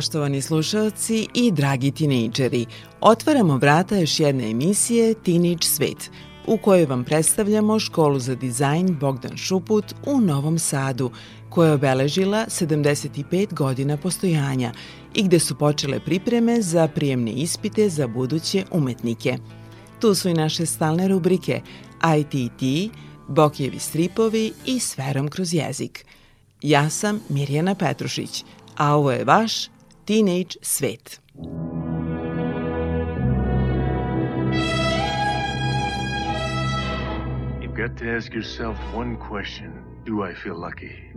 Poštovani slušalci i dragi tinejdžeri, otvaramo vrata još jedne emisije Teenage Svet, u kojoj vam predstavljamo školu za dizajn Bogdan Šuput u Novom Sadu, koja je obeležila 75 godina postojanja i gde su počele pripreme za prijemne ispite za buduće umetnike. Tu su i naše stalne rubrike ITT, Bokijevi stripovi i Sferom kroz jezik. Ja sam Mirjana Petrušić, a ovo je vaš Teenage svet. You've got to ask yourself one question. Do I feel lucky?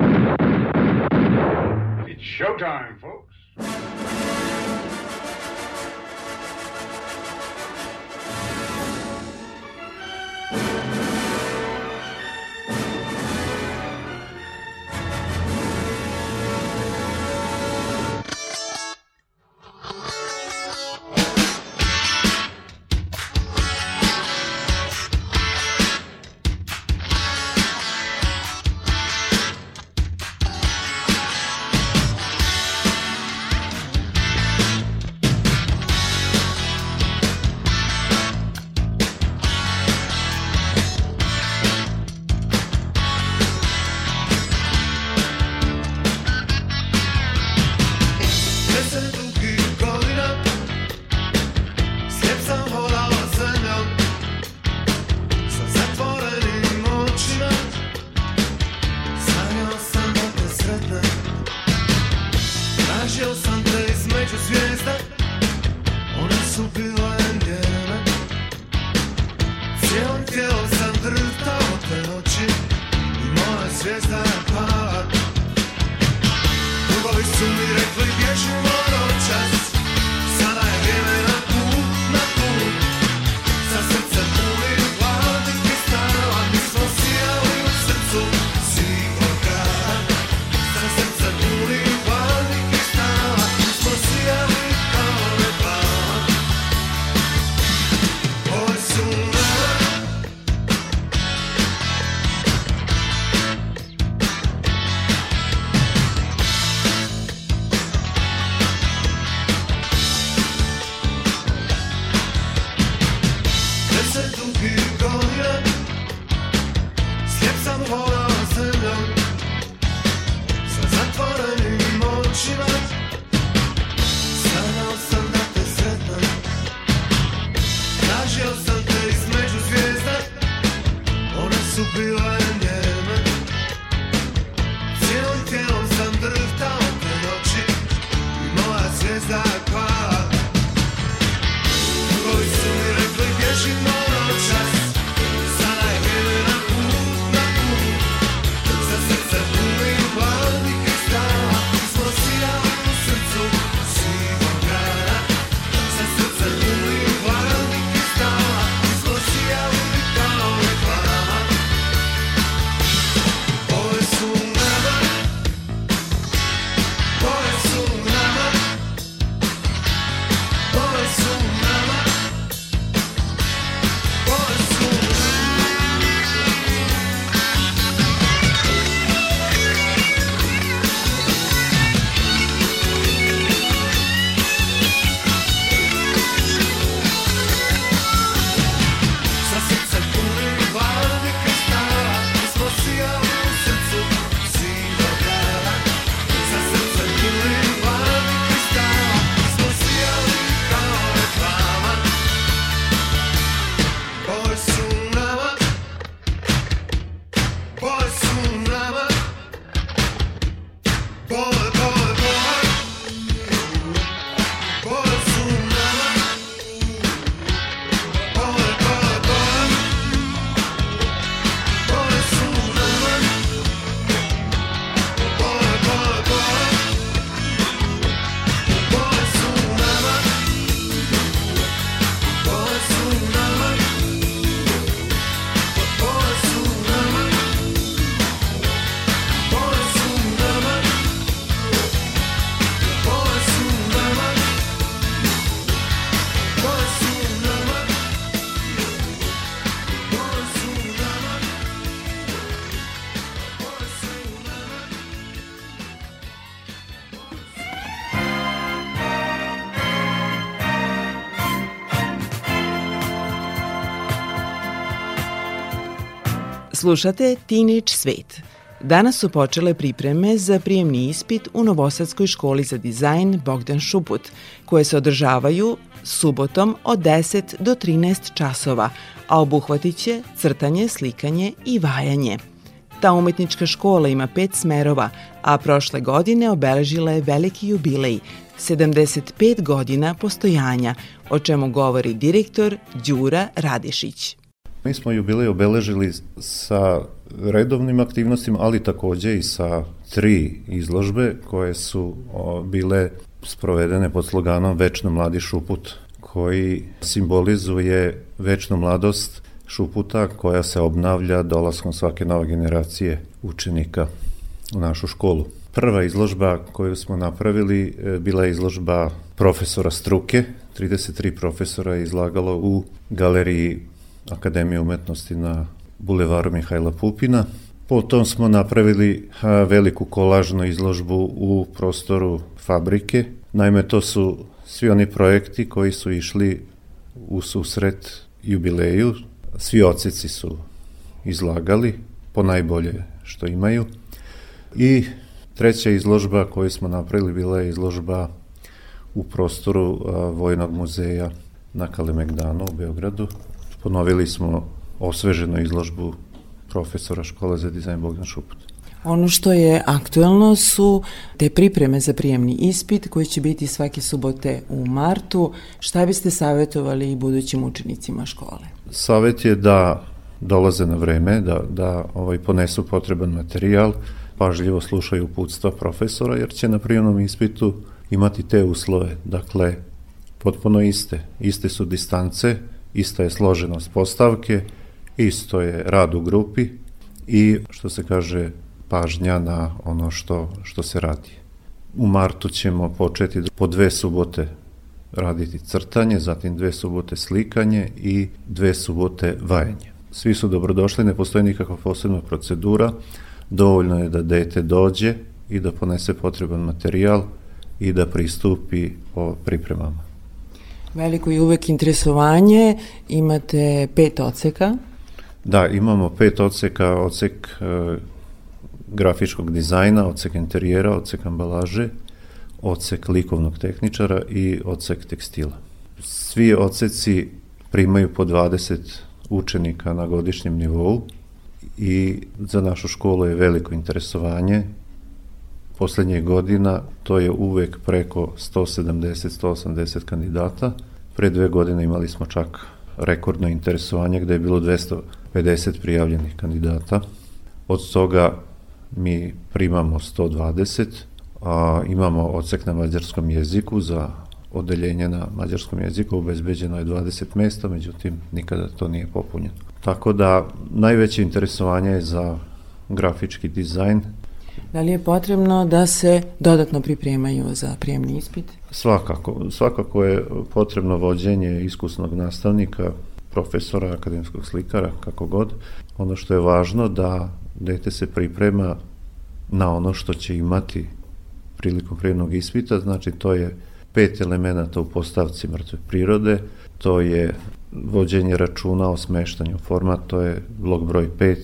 It's showtime, folks. One su bile njene Cijelim tijelom Slušate Teenage Svet. Danas su počele pripreme za prijemni ispit u Novosadskoj školi za dizajn Bogdan Šuput, koje se održavaju subotom od 10 do 13 časova, a obuhvatit će crtanje, slikanje i vajanje. Ta umetnička škola ima pet smerova, a prošle godine obeležila je veliki jubilej, 75 godina postojanja, o čemu govori direktor Đura Radišić. Mi smo jubilej obeležili sa redovnim aktivnostima, ali takođe i sa tri izložbe koje su bile sprovedene pod sloganom Večno mladi šuput, koji simbolizuje večnu mladost šuputa koja se obnavlja dolaskom svake nove generacije učenika u našu školu. Prva izložba koju smo napravili e, bila je izložba profesora struke. 33 profesora je izlagalo u galeriji Akademije umetnosti na bulevaru Mihajla Pupina. Potom smo napravili veliku kolažnu izložbu u prostoru fabrike. Naime, to su svi oni projekti koji su išli u susret jubileju. Svi oceci su izlagali po najbolje što imaju. I treća izložba koju smo napravili bila je izložba u prostoru Vojnog muzeja na Kalemegdanu u Beogradu. Ponovili smo osveženu izložbu profesora škole za dizajn Bogdan Šuput. Ono što je aktuelno su te pripreme za prijemni ispit koji će biti svake subote u martu. Šta biste savjetovali i budućim učenicima škole? Savet je da dolaze na vreme, da, da ovaj, ponesu potreban materijal, pažljivo slušaju uputstva profesora, jer će na prijemnom ispitu imati te uslove. Dakle, potpuno iste. Iste su distance, ista je složenost postavke, isto je rad u grupi i, što se kaže, pažnja na ono što, što se radi. U martu ćemo početi po dve subote raditi crtanje, zatim dve subote slikanje i dve subote vajanje. Svi su dobrodošli, ne postoji nikakva posebna procedura, dovoljno je da dete dođe i da ponese potreban materijal i da pristupi o pripremama. Veliko je uvek interesovanje, imate pet oceka. Da, imamo pet oceka, ocek e, grafičkog dizajna, ocek interijera, ocek ambalaže, ocek likovnog tehničara i ocek tekstila. Svi oceci primaju po 20 učenika na godišnjem nivou i za našu školu je veliko interesovanje. Poslednje godina to je uvek preko 170-180 kandidata. Pre dve godine imali smo čak rekordno interesovanje gde je bilo 250 prijavljenih kandidata. Od toga mi primamo 120, a imamo odsek na mađarskom jeziku za odeljenje na mađarskom jeziku, obezbeđeno je 20 mesta, međutim nikada to nije popunjeno. Tako da najveće interesovanje je za grafički dizajn. Da li je potrebno da se dodatno pripremaju za prijemni ispit? Svakako. Svakako je potrebno vođenje iskusnog nastavnika, profesora, akademskog slikara, kako god. Ono što je važno da dete se priprema na ono što će imati prilikom prijemnog ispita, znači to je pet elemenata u postavci mrtve prirode, to je vođenje računa o smeštanju format, to je blok broj 5,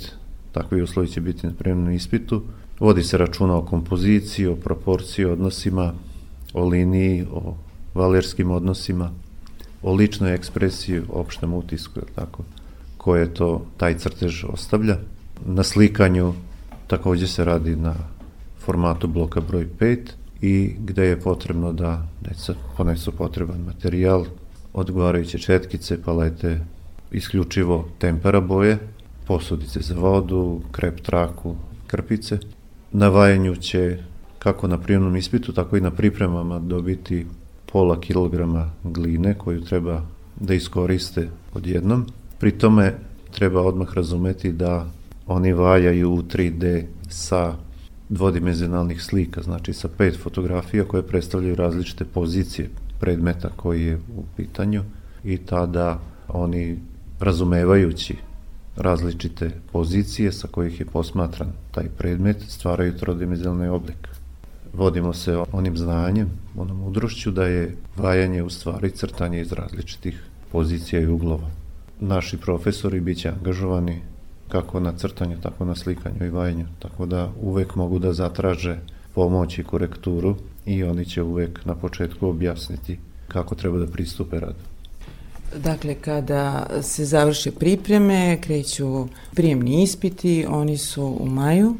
takvi uslovi će biti na prijemnom ispitu, vodi se računa o kompoziciji, o proporciji, odnosima, o liniji, o valerskim odnosima, o ličnoj ekspresiji, opštem utisku, tako, koje to taj crtež ostavlja. Na slikanju takođe se radi na formatu bloka broj 5 i gde je potrebno da deca ponesu potreban materijal, odgovarajuće četkice, palete, isključivo tempera boje, posudice za vodu, krep traku, krpice. Na vajanju će kako na prijemnom ispitu, tako i na pripremama dobiti pola kilograma gline koju treba da iskoriste odjednom. Pri tome treba odmah razumeti da oni valjaju u 3D sa dvodimenzionalnih slika, znači sa pet fotografija koje predstavljaju različite pozicije predmeta koji je u pitanju i tada oni razumevajući različite pozicije sa kojih je posmatran taj predmet stvaraju trodimenzionalni oblik vodimo se onim znanjem, onom udrošću da je vajanje u stvari crtanje iz različitih pozicija i uglova. Naši profesori biće angažovani kako na crtanju, tako na slikanju i vajanju, tako da uvek mogu da zatraže pomoć i korekturu i oni će uvek na početku objasniti kako treba da pristupe radu. Dakle, kada se završe pripreme, kreću prijemni ispiti, oni su u maju.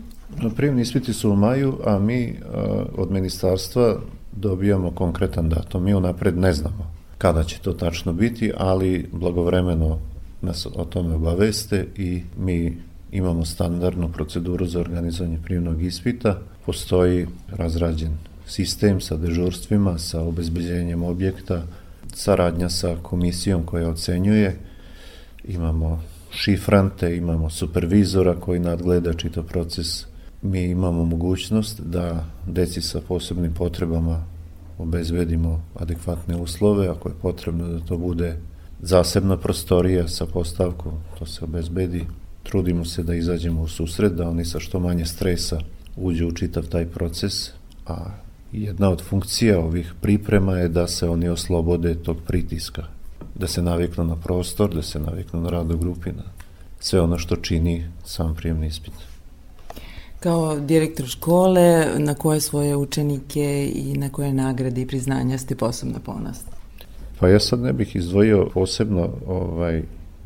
Prijemni ispiti su u maju, a mi a, od ministarstva dobijamo konkretan datum. Mi unapred ne znamo kada će to tačno biti, ali blagovremeno nas o tome obaveste i mi imamo standardnu proceduru za organizovanje prijemnog ispita. Postoji razrađen sistem sa dežurstvima, sa obezbeđenjem objekta, saradnja sa komisijom koja ocenjuje, imamo šifrante, imamo supervizora koji nadgleda čito proces. Mi imamo mogućnost da deci sa posebnim potrebama obezbedimo adekvatne uslove, ako je potrebno da to bude zasebna prostorija sa postavkom, to se obezbedi. Trudimo se da izađemo u susret, da oni sa što manje stresa uđu u čitav taj proces, a jedna od funkcija ovih priprema je da se oni oslobode tog pritiska, da se naviknu na prostor, da se naviknu na rad u grupi, na sve ono što čini sam prijemni ispit. Kao direktor škole, na koje svoje učenike i na koje nagrade i priznanja ste posebno ponosni? Pa ja sad ne bih izdvojio posebno ovaj,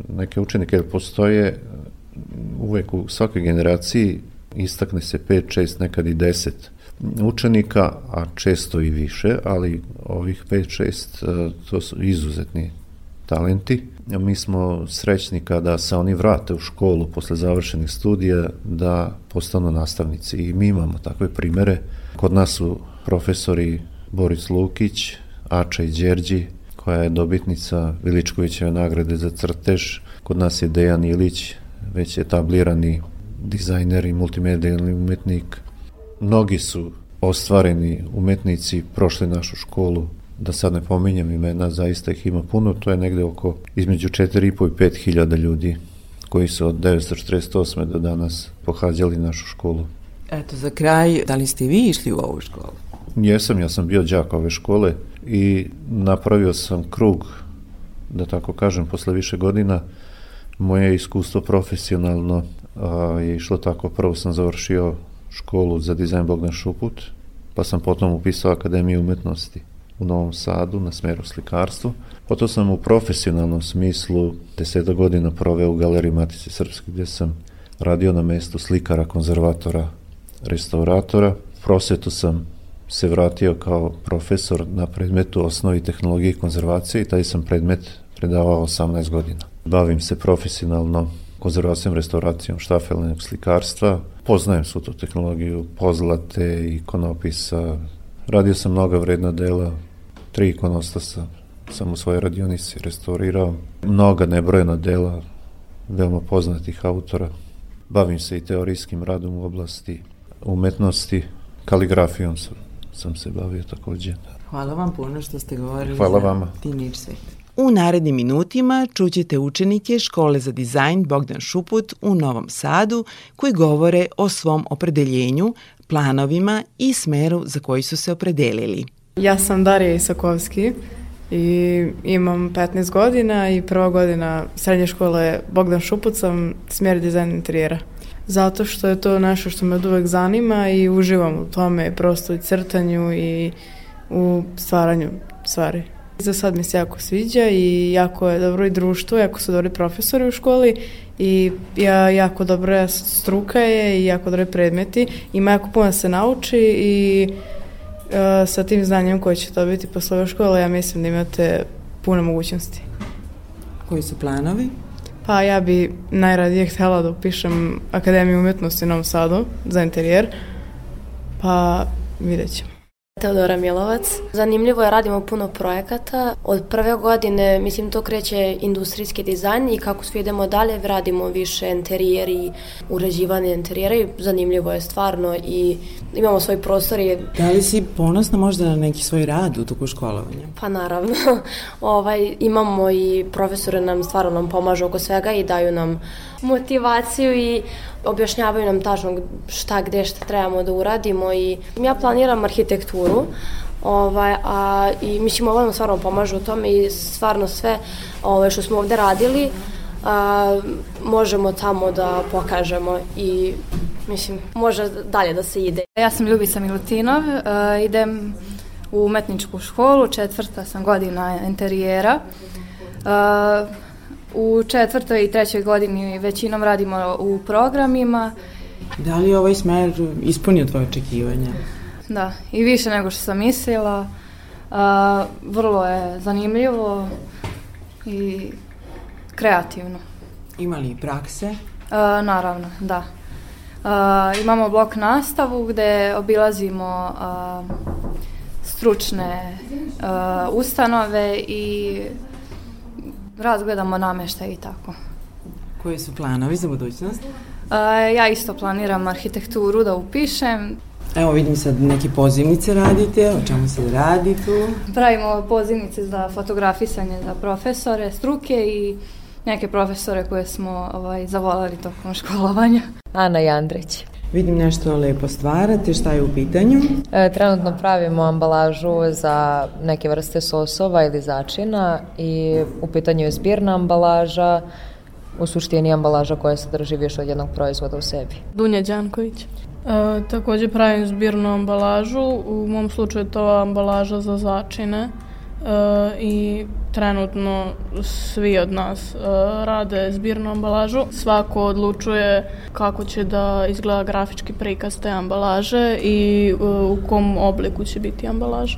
neke učenike, jer postoje uvek u svakoj generaciji istakne se 5, 6, nekad i 10 učenika, a često i više, ali ovih 5-6 to su izuzetni talenti. Mi smo srećni kada se oni vrate u školu posle završenih studija da postanu nastavnici i mi imamo takve primere. Kod nas su profesori Boris Lukić, Ača i Đerđi, koja je dobitnica Viličkovićeve nagrade za crtež. Kod nas je Dejan Ilić, već etablirani dizajner i multimedijalni umetnik. Mnogi su ostvareni umetnici prošli našu školu da sad ne pominjem imena, zaista ih ima puno, to je negde oko između 4,5 i 5 hiljada ljudi koji su od 1948. do danas pohađali našu školu. Eto, za kraj, da li ste vi išli u ovu školu? Jesam, ja sam bio đak ove škole i napravio sam krug, da tako kažem, posle više godina. Moje iskustvo profesionalno a, je išlo tako, prvo sam završio školu za dizajn Bogdan Šuput, pa sam potom upisao Akademiju umetnosti u Novom Sadu na smeru slikarstvo. Potom sam u profesionalnom smislu deseta godina proveo u Galeriji Matice Srpske gdje sam radio na mestu slikara, konzervatora, restauratora. Prosvetu sam se vratio kao profesor na predmetu osnovi tehnologije i konzervacije i taj sam predmet predavao 18 godina. Bavim se profesionalno konzervacijom, restauracijom štafelnog slikarstva. Poznajem svu tu tehnologiju pozlate, ikonopisa. Radio sam mnoga vredna dela, tri ikonostasa sam u svojoj radionici restaurirao. Mnoga nebrojena dela veoma poznatih autora. Bavim se i teorijskim radom u oblasti umetnosti, kaligrafijom sam, sam se bavio takođe. Hvala vam puno što ste govorili Hvala za vama. Teenage Svet. U narednim minutima čućete učenike Škole za dizajn Bogdan Šuput u Novom Sadu koji govore o svom opredeljenju, planovima i smeru za koji su se opredelili. Ja sam Darija Isakovski i imam 15 godina i prva godina srednje škole Bogdan Šuput sam smjer dizajn interijera. Zato što je to nešto što me od uvek zanima i uživam u tome, prosto i crtanju i u stvaranju stvari. Za sad mi se jako sviđa i jako je dobro i društvo, jako su dobri profesori u školi i ja, jako dobra struka je i jako dobri predmeti. Ima jako puno da se nauči i e, sa tim znanjem koje će dobiti posle ove škole ja mislim da imate puno mogućnosti. Koji su planovi? Pa ja bi najradije htela da upišem Akademiju umetnosti u Novom Sadu za interijer, pa vidjet ćemo. Teodora Milovac. Zanimljivo je, radimo puno projekata. Od prve godine, mislim, to kreće industrijski dizajn i kako svi idemo dalje, radimo više interijer i uređivanje interijera i zanimljivo je stvarno i imamo svoj prostor i... Da li si ponosna možda na neki svoj rad u toku školovanja? Pa naravno, ovaj, imamo i profesore nam stvarno nam pomažu oko svega i daju nam motivaciju i objašnjavaju nam tačno šta gde šta trebamo da uradimo i ja planiram arhitekturu ovaj, a, i mislim ovo nam stvarno pomaže u tome i stvarno sve ovaj, što smo ovde radili a, možemo tamo da pokažemo i mislim, može dalje da se ide. Ja sam Ljubica Milutinov, a, idem u umetničku školu, četvrta sam godina interijera. A, u četvrtoj i trećoj godini većinom radimo u programima. Da li je ovaj smer ispunio tvoje očekivanja? Da, i više nego što sam mislila. A, vrlo je zanimljivo i kreativno. Ima li prakse? A, naravno, da. A, imamo blok nastavu gde obilazimo a, stručne a, ustanove i razgledamo nameštaj i tako. Koji su planovi za budućnost? A, ja isto planiram arhitekturu da upišem. Evo vidim sad neke pozivnice radite, o čemu se radi tu? Pravimo pozivnice za fotografisanje za profesore, struke i neke profesore koje smo ovaj, zavolali tokom školovanja. Ana Jandrić. Vidim nešto lepo stvarate, šta je u pitanju? E, trenutno pravimo ambalažu za neke vrste sosova ili začina i u pitanju je zbirna ambalaža, u suštini ambalaža koja sadrži više od jednog proizvoda u sebi. Dunja Đanković. E, takođe pravim zbirnu ambalažu, u mom slučaju je to ambalaža za začine i trenutno svi od nas e, rade zbirnu ambalažu. Svako odlučuje kako će da izgleda grafički prikaz te ambalaže i e, u kom obliku će biti ambalaža.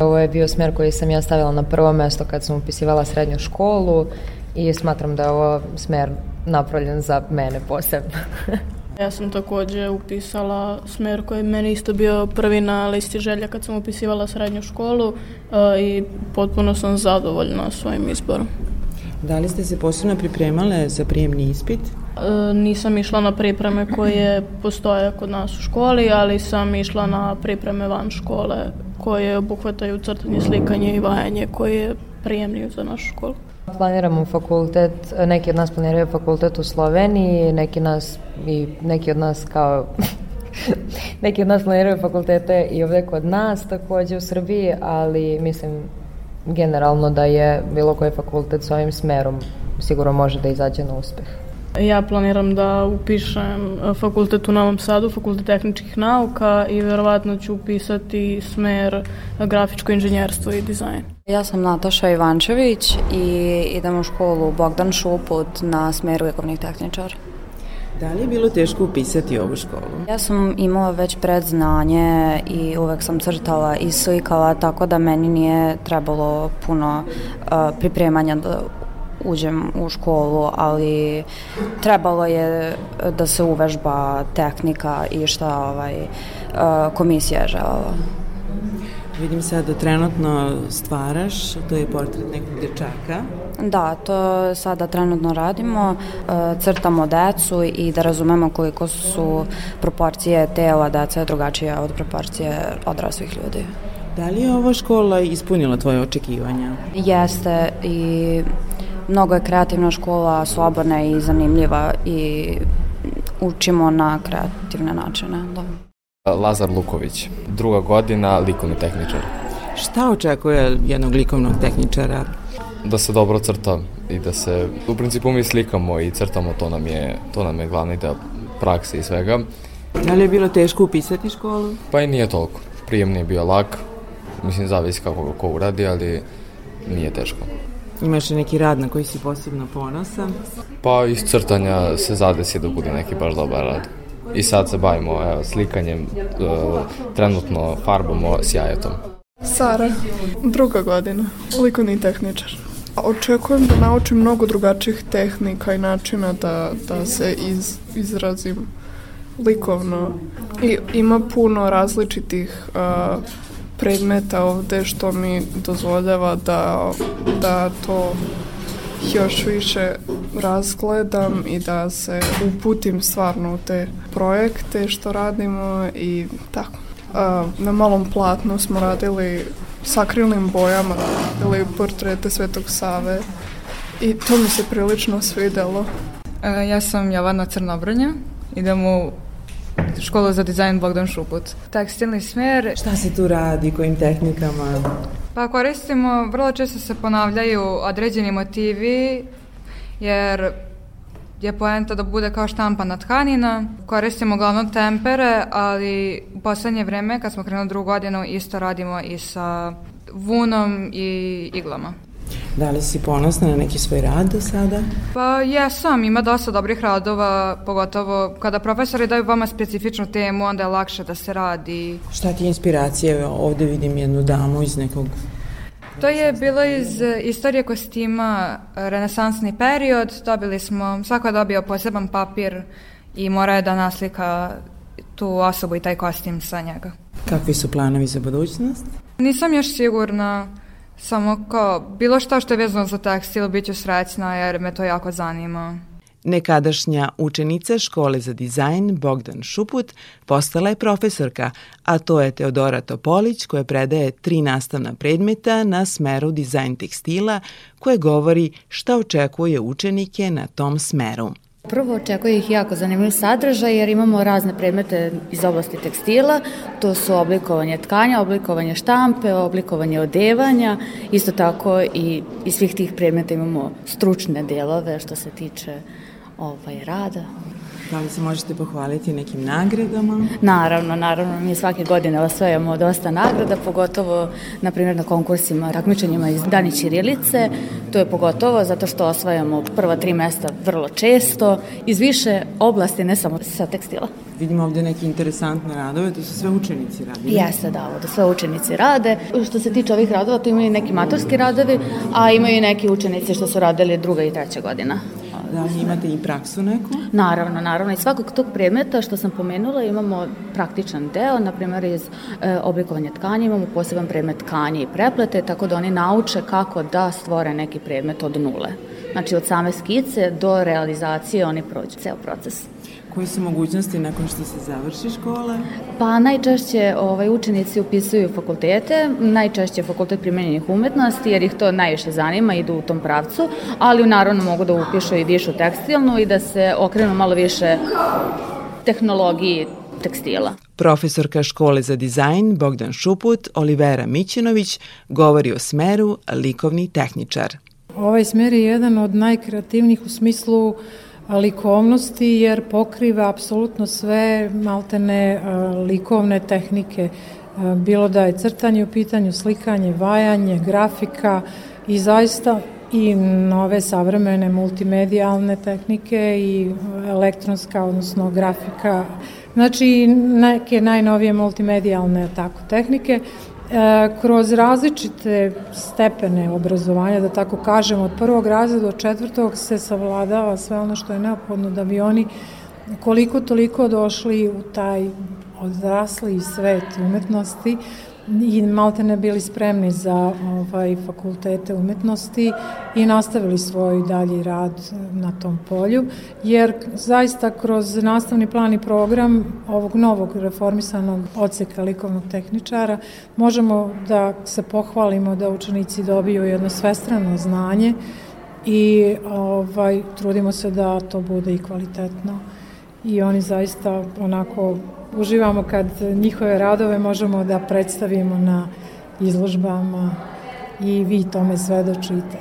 Ovo je bio smer koji sam ja stavila na prvo mesto kad sam upisivala srednju školu i smatram da je ovo smer napravljen za mene posebno. Ja sam takođe upisala smer koji je meni isto bio prvi na listi želja kad sam upisivala srednju školu i potpuno sam zadovoljna svojim izborom. Da li ste se posebno pripremale za prijemni ispit? E, nisam išla na pripreme koje postoje kod nas u školi, ali sam išla na pripreme van škole koje obuhvataju crtanje, slikanje i vajanje koje je prijemljivo za našu školu. Planiramo fakultet, neki od nas planiraju fakultet u Sloveniji, neki nas i neki od nas kao neki od nas planiraju fakultete i ovde kod nas takođe u Srbiji, ali mislim generalno da je bilo koji fakultet s ovim smerom sigurno može da izađe na uspeh. Ja planiram da upišem fakultet u Novom Sadu, fakultet tehničkih nauka i verovatno ću upisati smer grafičko inženjerstvo i dizajn. Ja sam Nataša Ivančević i idem u školu Bogdan Šuput na smeru likovnih tehničara. Da li je bilo teško upisati ovu školu? Ja sam imala već predznanje i uvek sam crtala i slikala, tako da meni nije trebalo puno uh, pripremanja da uđem u školu, ali trebalo je da se uvežba tehnika i šta ovaj, komisija je želala. Vidim sad da trenutno stvaraš, to je portret nekog dečaka. Da, to sada trenutno radimo, crtamo decu i da razumemo koliko su proporcije tela dece drugačije od proporcije odraslih ljudi. Da li je ova škola ispunila tvoje očekivanja? Jeste i mnogo je kreativna škola, slobodna i zanimljiva i učimo na kreativne načine. Da. Lazar Luković, druga godina, likovni tehničar. Šta očekuje jednog likovnog tehničara? Da se dobro crta i da se, u principu mi slikamo i crtamo, to nam je, to nam je glavni deo prakse i svega. Da li je bilo teško upisati školu? Pa i nije toliko. Prijemni je bio lak, mislim zavisi kako ko uradi, ali nije teško. Imaš li neki rad na koji si posebno ponosan? Pa iz crtanja se zadesi da bude neki baš dobar rad. I sad se bavimo evo, slikanjem, e, trenutno farbamo sjajetom. Sara, druga godina, likovni tehničar. Očekujem da naučim mnogo drugačijih tehnika i načina da, da se iz, izrazim likovno. I ima puno različitih uh, predmeta ovde što mi dozvoljava da, da to još više razgledam i da se uputim stvarno u te projekte što radimo i tako. Na malom platnu smo radili sakrilnim bojama, ili portrete Svetog Save i to mi se prilično svidelo. Ja sam Jovana Crnobrnja, idem u školu za dizajn Bogdan Šuput. Tekstilni smer. Šta se tu radi, kojim tehnikama? Pa koristimo, vrlo često se ponavljaju određeni motivi jer je poenta da bude kao štampana tkanina. Koristimo uglavnom tempere, ali u poslednje vreme, kad smo krenuli drugu godinu, isto radimo i sa vunom i iglama. Da li si ponosna na neki svoj rad do sada? Pa jesam, ima dosta dobrih radova, pogotovo kada profesori daju vama specifičnu temu, onda je lakše da se radi. Šta ti je inspiracija? Ovde vidim jednu damu iz nekog To je bilo iz istorije kostima renesansni period. Dobili smo, svako je dobio poseban papir i mora je da naslika tu osobu i taj kostim sa njega. Kakvi su planovi za budućnost? Nisam još sigurna, samo kao bilo šta što je vezano za tekstil bit ću srećna jer me to jako zanima. Nekadašnja učenica škole za dizajn Bogdan Šuput postala je profesorka, a to je Teodora Topolić koja predaje tri nastavna predmeta na smeru dizajn tekstila koje govori šta očekuje učenike na tom smeru. Prvo očekuje ih jako zanimljiv sadržaj jer imamo razne predmete iz oblasti tekstila, to su oblikovanje tkanja, oblikovanje štampe, oblikovanje odevanja, isto tako i iz svih tih predmeta imamo stručne delove što se tiče ovaj, rada. Da li se možete pohvaliti nekim nagradama? Naravno, naravno. Mi svake godine osvajamo dosta nagrada, pogotovo, na primjer, na konkursima, takmičenjima iz Dani Ćirilice. To je pogotovo zato što osvajamo prva tri mesta vrlo često, iz više oblasti, ne samo sa tekstila. Vidimo ovde neke interesantne radove, to su sve učenici radili. Jeste, da, ovde sve učenici rade. Što se tiče ovih radova, tu imaju neki matorski radovi, a imaju i neki učenici što su radili druga i treća godina. Da li imate i praksu neku? Naravno, naravno. Iz svakog tog predmeta što sam pomenula imamo praktičan deo, na primjer iz e, oblikovanja tkanja imamo poseban predmet tkanje i preplete, tako da oni nauče kako da stvore neki predmet od nule. Znači od same skice do realizacije oni prođu ceo proces. Koje su mogućnosti nakon što se završi škola? Pa najčešće ovaj, učenici upisuju fakultete, najčešće fakultet primenjenih umetnosti, jer ih to najviše zanima, idu u tom pravcu, ali naravno mogu da upišu i višu tekstilnu i da se okrenu malo više tehnologiji tekstila. Profesorka škole za dizajn Bogdan Šuput, Olivera Mićinović, govori o smeru likovni tehničar. Ovaj smer je jedan od najkreativnijih u smislu likovnosti jer pokriva apsolutno sve maltene likovne tehnike bilo da je crtanje u pitanju, slikanje, vajanje, grafika i zaista i nove savremene multimedijalne tehnike i elektronska, odnosno grafika, znači neke najnovije multimedijalne tako tehnike E, kroz različite stepene obrazovanja, da tako kažem, od prvog razreda do četvrtog se savladava sve ono što je neophodno da bi oni koliko toliko došli u taj odrasli svet umetnosti, i malte ne bili spremni za ovaj, fakultete umetnosti i nastavili svoj dalji rad na tom polju, jer zaista kroz nastavni plan i program ovog novog reformisanog odseka likovnog tehničara možemo da se pohvalimo da učenici dobiju jedno svestrano znanje i ovaj, trudimo se da to bude i kvalitetno. I oni zaista onako uživamo kad njihove radove možemo da predstavimo na izložbama i vi tome svedočite.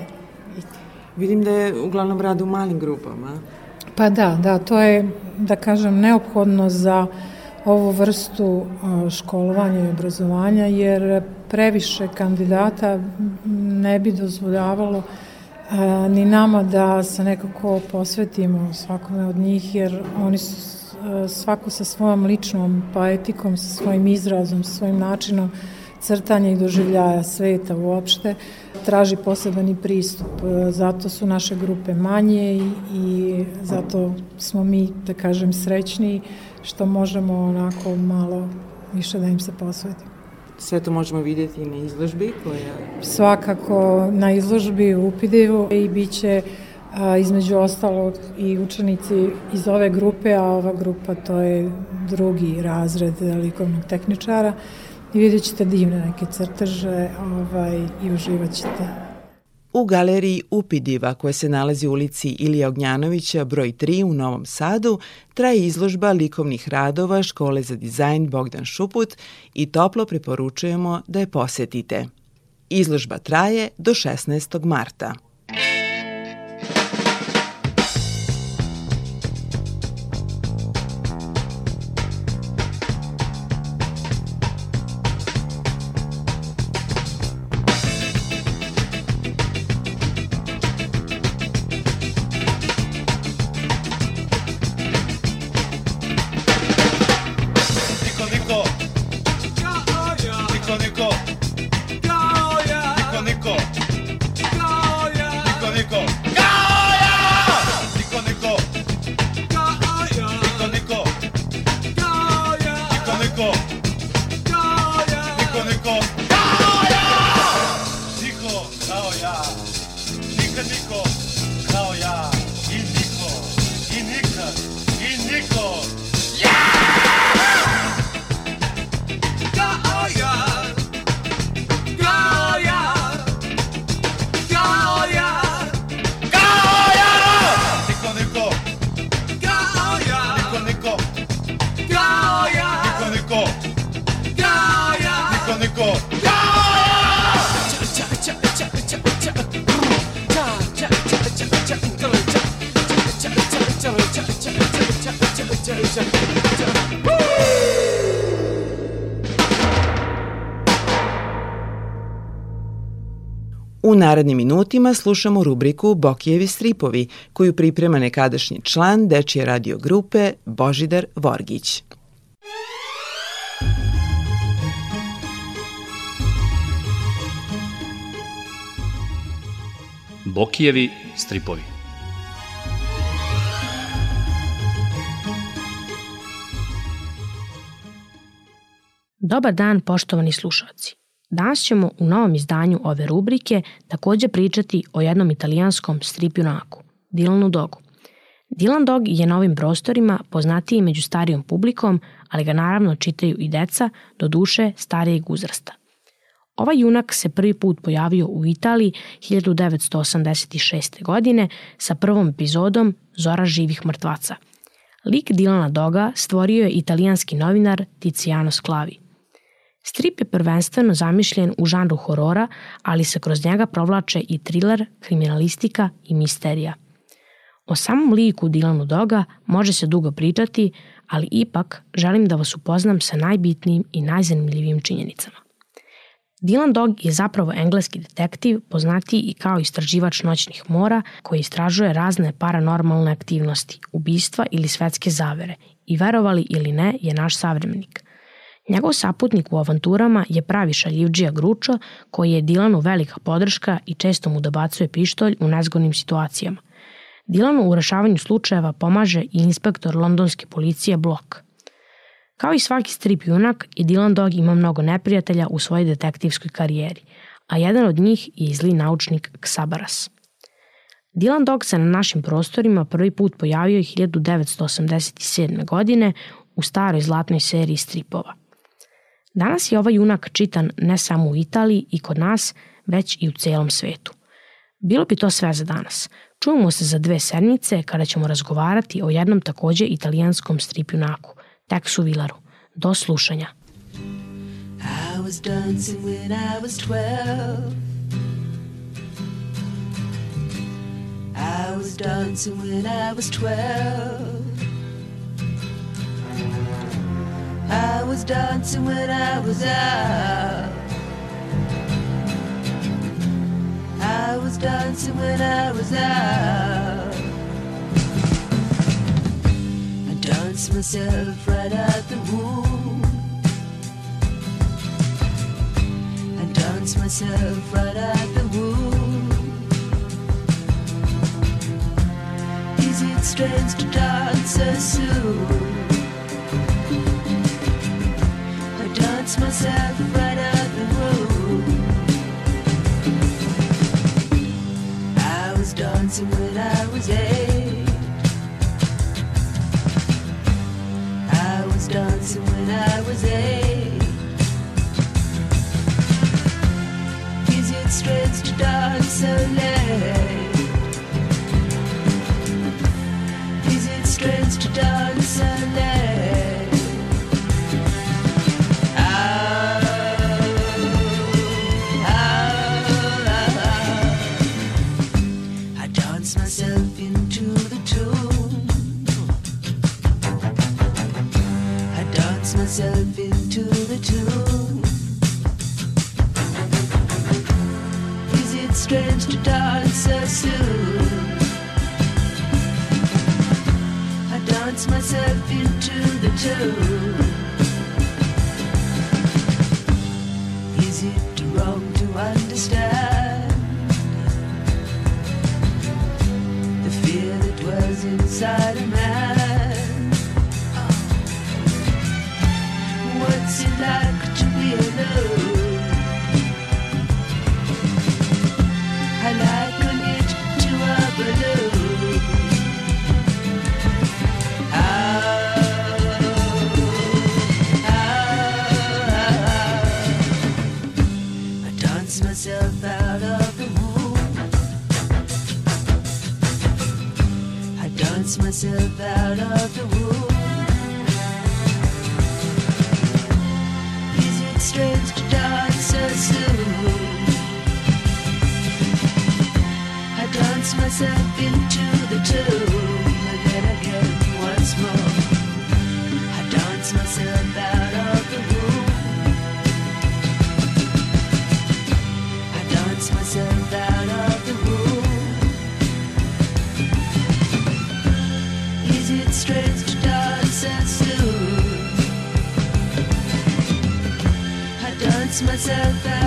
Vidim da je uglavnom rad u malim grupama. Pa da, da, to je, da kažem, neophodno za ovu vrstu školovanja i obrazovanja, jer previše kandidata ne bi dozvoljavalo ni nama da se nekako posvetimo svakome od njih, jer oni su svako sa svojom ličnom poetikom, sa svojim izrazom, sa svojim načinom crtanja i doživljaja sveta uopšte, traži posebani pristup. Zato su naše grupe manje i, i zato smo mi, da kažem, srećni što možemo onako malo više da im se posvetimo. Sve to možemo vidjeti na izložbi koja... Svakako na izložbi u Upidevu i bit će a, između ostalog i učenici iz ove grupe, a ova grupa to je drugi razred likovnog tehničara i vidjet ćete divne neke crteže ovaj, i uživat ćete. U galeriji Upidiva, koja se nalazi u ulici Ilija Ognjanovića, broj 3 u Novom Sadu, traje izložba likovnih radova Škole za dizajn Bogdan Šuput i toplo preporučujemo da je posetite. Izložba traje do 16. marta. Narednim minutima slušamo rubriku Bokijevi stripovi, koju priprema nekadašnji član Dečije radio grupe Božidar Vorgić. Bokijevi stripovi. Dobar dan, poštovani slušalci. Danas ćemo u novom izdanju ove rubrike takođe pričati o jednom italijanskom strip junaku, Dylanu Dogu. Dylan Dog je na ovim prostorima poznatiji među starijom publikom, ali ga naravno čitaju i deca, do duše starijeg uzrasta. Ovaj junak se prvi put pojavio u Italiji 1986. godine sa prvom epizodom Zora živih mrtvaca. Lik Dilana Doga stvorio je italijanski novinar Tiziano Sclavi. Strip je prvenstveno zamišljen u žanru horora, ali se kroz njega provlače i thriller, kriminalistika i misterija. O samom liku Dilanu Doga može se dugo pričati, ali ipak želim da vas upoznam sa najbitnijim i najzanimljivijim činjenicama. Dylan Dog je zapravo engleski detektiv, poznatiji i kao istraživač noćnih mora, koji istražuje razne paranormalne aktivnosti, ubistva ili svetske zavere i verovali ili ne je naš savremenik. Njegov saputnik u avanturama je pravi šaljivđija Gručo, koji je Dilanu velika podrška i često mu dobacuje pištolj u nezgodnim situacijama. Dilanu u rešavanju slučajeva pomaže i inspektor londonske policije Block – Kao i svaki strip junak, i Dylan Dog ima mnogo neprijatelja u svojoj detektivskoj karijeri, a jedan od njih je zli naučnik Ksabaras. Dylan Dog se na našim prostorima prvi put pojavio 1987. godine u staroj zlatnoj seriji stripova. Danas je ovaj junak čitan ne samo u Italiji i kod nas, već i u celom svetu. Bilo bi to sve za danas. Čujemo se za dve sedmice kada ćemo razgovarati o jednom takođe italijanskom strip junaku, Teksu Vilaru. Do slušanja. I was dancing when I was 12. I was dancing when I was 12. I was dancing when I was out. I was dancing when I was out. I danced myself right out the womb. I danced myself right out the womb. Is it strange to dance so soon? Myself right out the room. I was dancing when I was eight. I was dancing when I was eight. Is it strange to dance so late? Is it strange to dance so late? Myself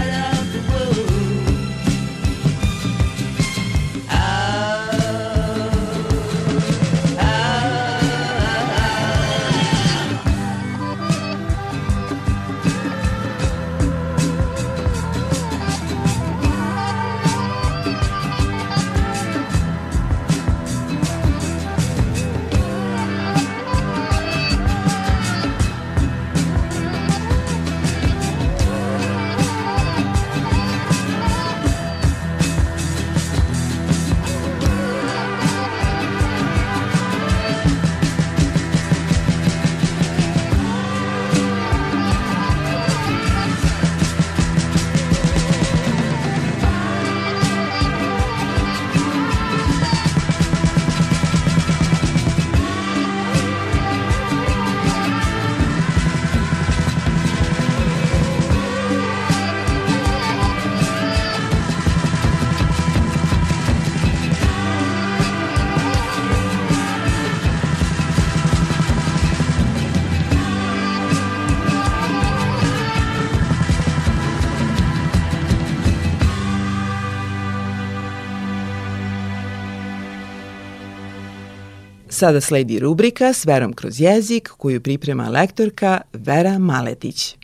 Sada sledi rubrika s verom kroz jezik koju priprema lektorka Vera Maletić.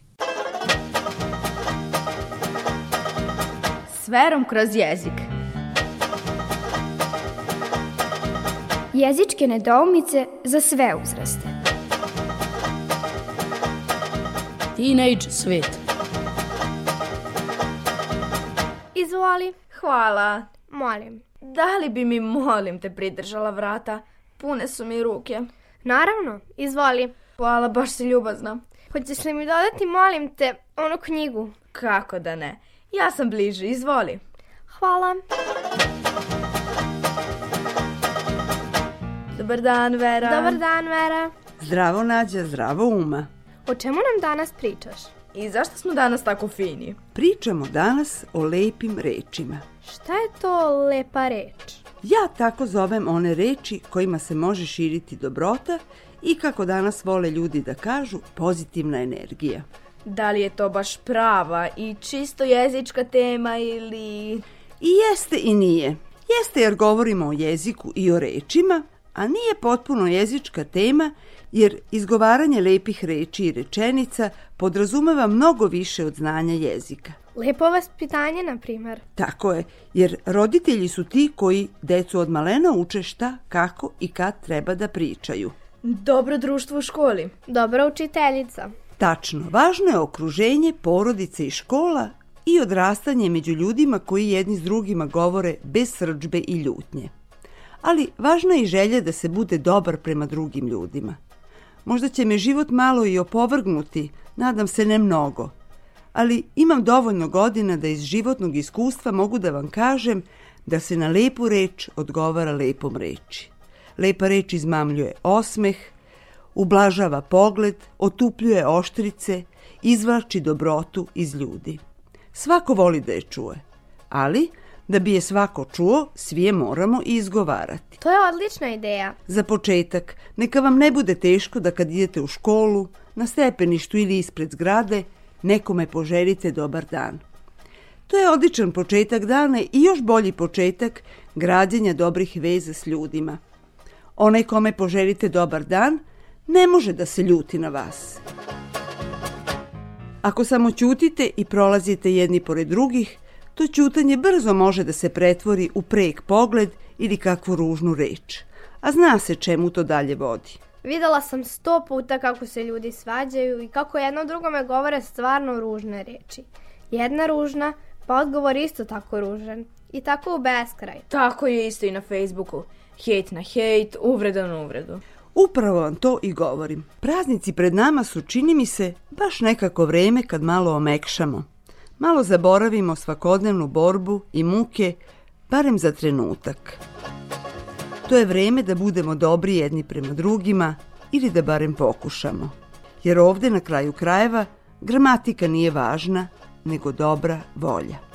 S verom kroz jezik. Jezičke nedoumice za sve uzraste. Teenage svet. Izvoli. Hvala. Molim. Da li bi mi, molim te, pridržala vrata? Pune su mi ruke. Naravno, izvoli. Hvala, baš si ljubazna. Hoćeš li mi dodati, molim te, onu knjigu? Kako da ne? Ja sam bliže, izvoli. Hvala. Dobar dan, Vera. Dobar dan, Vera. Zdravo, Nađa, zdravo, Uma. O čemu nam danas pričaš? I zašto smo danas tako fini? Pričamo danas o lepim rečima. Šta je to lepa reč? Ja tako zovem one reči kojima se može širiti dobrota i kako danas vole ljudi da kažu pozitivna energija. Da li je to baš prava i čisto jezička tema ili... I jeste i nije. Jeste jer govorimo o jeziku i o rečima, a nije potpuno jezička tema jer izgovaranje lepih reči i rečenica podrazumeva mnogo više od znanja jezika. Lepo vaspitanje, na primer. Tako je, jer roditelji su ti koji decu od malena uče šta, kako i kad treba da pričaju. Dobro društvo u školi. Dobra učiteljica. Tačno, važno je okruženje, porodice i škola i odrastanje među ljudima koji jedni s drugima govore bez srđbe i ljutnje. Ali važna je i želja da se bude dobar prema drugim ljudima. Možda će me život malo i opovrgnuti, nadam se ne mnogo, ali imam dovoljno godina da iz životnog iskustva mogu da vam kažem da se na lepu reč odgovara lepom reči. Lepa reč izmamljuje osmeh, ublažava pogled, otupljuje oštrice, izvlači dobrotu iz ljudi. Svako voli da je čuje, ali da bi je svako čuo, svi je moramo i izgovarati. To je odlična ideja. Za početak, neka vam ne bude teško da kad idete u školu, na stepeništu ili ispred zgrade, nekome poželite dobar dan. To je odličan početak dana i još bolji početak građenja dobrih veza s ljudima. Onaj kome poželite dobar dan ne može da se ljuti na vas. Ako samo ćutite i prolazite jedni pored drugih, to ćutanje brzo može da se pretvori u prek pogled ili kakvu ružnu reč. A zna se čemu to dalje vodi. Videla sam sto puta kako se ljudi svađaju i kako jedno drugome govore stvarno ružne reči. Jedna ružna, pa odgovor isto tako ružan. I tako u beskraj. Tako je isto i na Facebooku. Hejt na hejt, uvreda na uvredu. Upravo vam to i govorim. Praznici pred nama su, čini mi se, baš nekako vreme kad malo omekšamo. Malo zaboravimo svakodnevnu borbu i muke, barem za trenutak. To je vreme da budemo dobri jedni prema drugima ili da barem pokušamo. Jer ovde na kraju krajeva gramatika nije važna, nego dobra volja.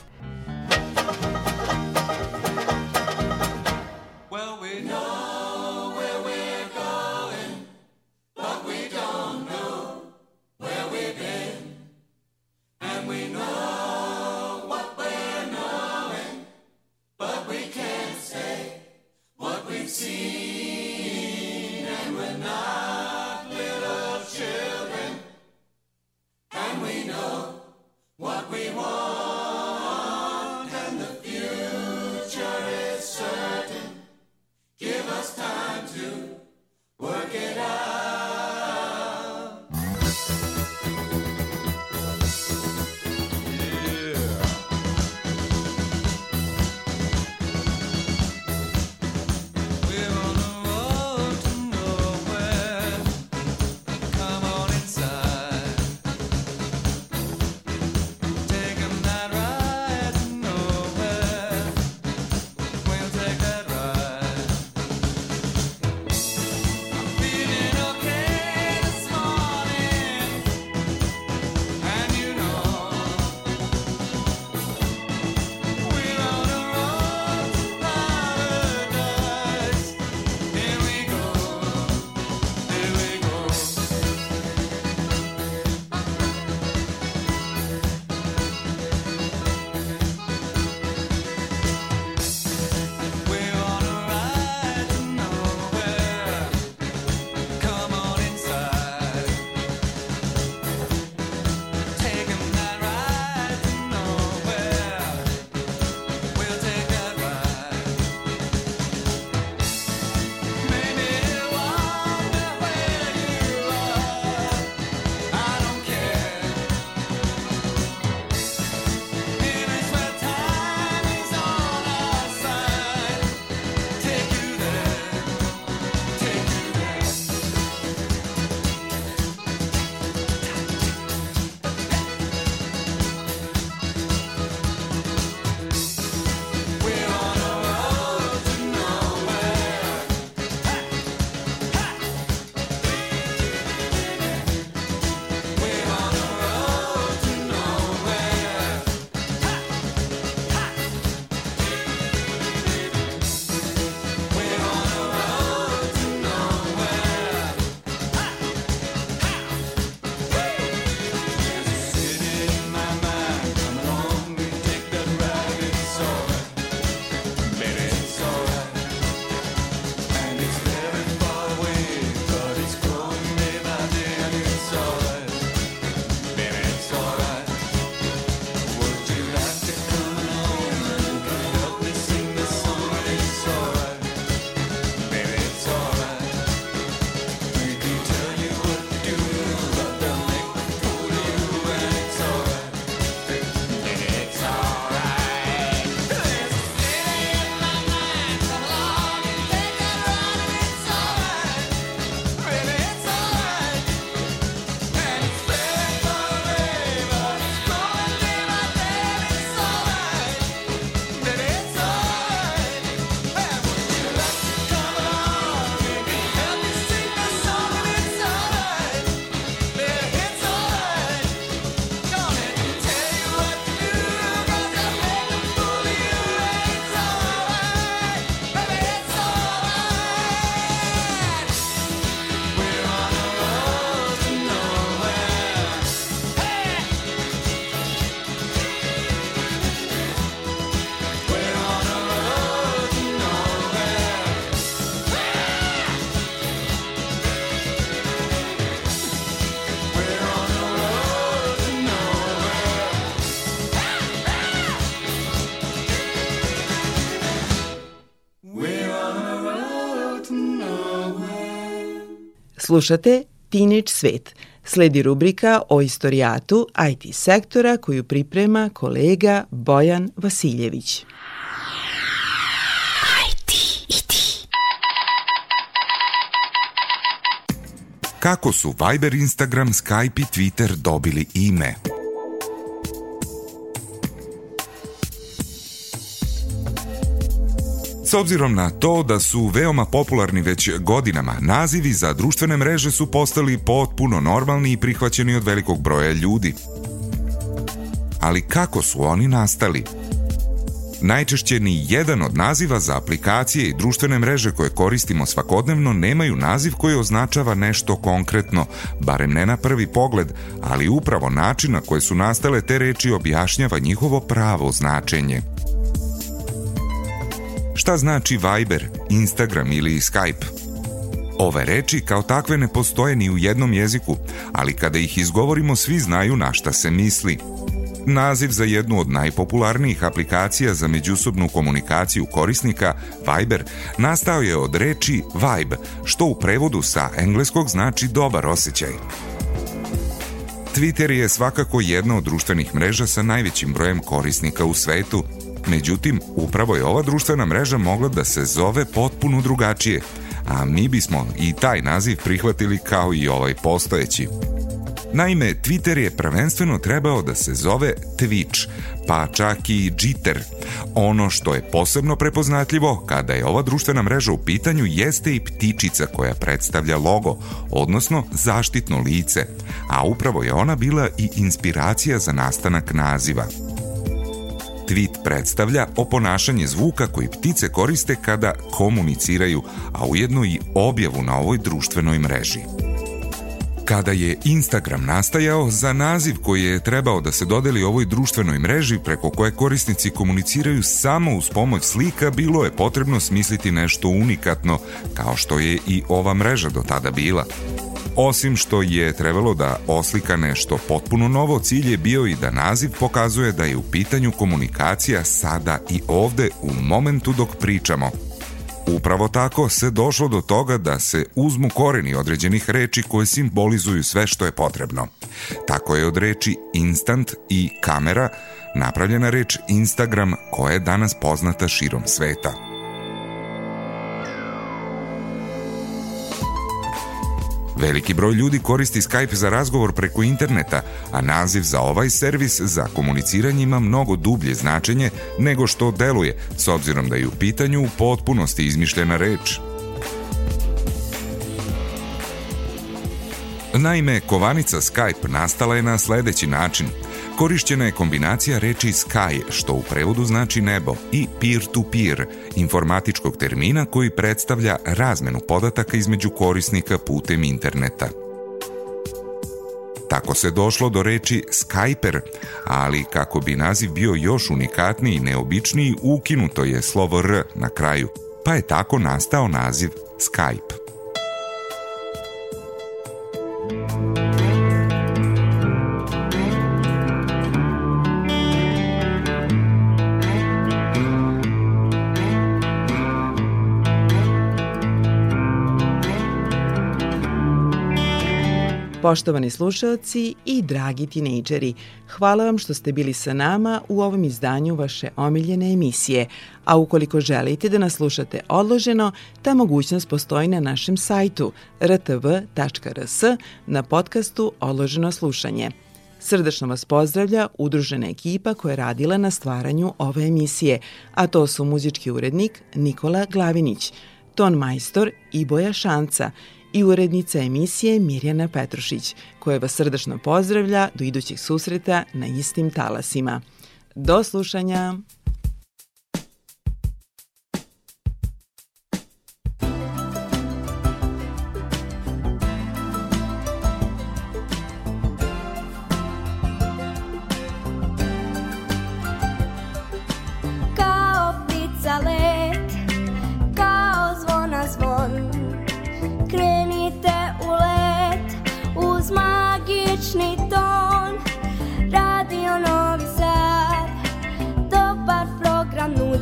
Slušate Teenage Svet. Sledi rubrika o istorijatu IT sektora koju priprema kolega Bojan Vasiljević. IT, IT. Kako su Viber, Instagram, Skype i Twitter dobili ime? S obzirom na to da su veoma popularni već godinama, nazivi za društvene mreže su postali potpuno normalni i prihvaćeni od velikog broja ljudi. Ali kako su oni nastali? Najčešće ni jedan od naziva za aplikacije i društvene mreže koje koristimo svakodnevno nemaju naziv koji označava nešto konkretno, barem ne na prvi pogled, ali upravo način na koje su nastale te reči objašnjava njihovo pravo značenje. Šta znači Viber, Instagram ili Skype? Ove reči kao takve ne postoje ni u jednom jeziku, ali kada ih izgovorimo svi znaju na šta se misli. Naziv za jednu od najpopularnijih aplikacija za međusobnu komunikaciju korisnika, Viber, nastao je od reči vibe, što u prevodu sa engleskog znači dobar osjećaj. Twitter je svakako jedna od društvenih mreža sa najvećim brojem korisnika u svetu, Međutim, upravo je ova društvena mreža mogla da se zove potpuno drugačije, a mi bismo i taj naziv prihvatili kao i ovaj postojeći. Naime, Twitter je prvenstveno trebao da se zove Twitch, pa čak i Jitter. Ono što je posebno prepoznatljivo kada je ova društvena mreža u pitanju jeste i ptičica koja predstavlja logo, odnosno zaštitno lice, a upravo je ona bila i inspiracija za nastanak naziva. Tweet predstavlja oponašanje zvuka koji ptice koriste kada komuniciraju, a ujedno i objavu na ovoj društvenoj mreži. Kada je Instagram nastajao, za naziv koji je trebao da se dodeli ovoj društvenoj mreži preko koje korisnici komuniciraju samo uz pomoć slika, bilo je potrebno smisliti nešto unikatno, kao što je i ova mreža do tada bila. Osim što je trebalo da oslika nešto potpuno novo, cilj je bio i da naziv pokazuje da je u pitanju komunikacija sada i ovde u momentu dok pričamo. Upravo tako se došlo do toga da se uzmu koreni određenih reči koje simbolizuju sve što je potrebno. Tako je od reči instant i kamera napravljena reč Instagram koja je danas poznata širom sveta. Veliki broj ljudi koristi Skype za razgovor preko interneta, a naziv za ovaj servis za komuniciranje ima mnogo dublje značenje nego što deluje, s obzirom da je u pitanju u potpunosti izmišljena reč. Naime, kovanica Skype nastala je na sledeći način. Korišćena je kombinacija reči sky, što u prevodu znači nebo, i peer-to-peer, informatičkog termina koji predstavlja razmenu podataka između korisnika putem interneta. Tako se došlo do reči Skyper, ali kako bi naziv bio još unikatniji i neobičniji, ukinuto je slovo R na kraju, pa je tako nastao naziv Skype. Poštovani slušalci i dragi tinejdžeri, hvala vam što ste bili sa nama u ovom izdanju vaše omiljene emisije, a ukoliko želite da nas slušate odloženo, ta mogućnost postoji na našem sajtu rtv.rs na podcastu Odloženo slušanje. Srdačno vas pozdravlja udružena ekipa koja je radila na stvaranju ove emisije, a to su muzički urednik Nikola Glavinić, ton majstor Iboja Šanca i urednica emisije Mirjana Petrušić, koja vas srdačno pozdravlja do idućih susreta na istim talasima. Do slušanja!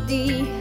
D.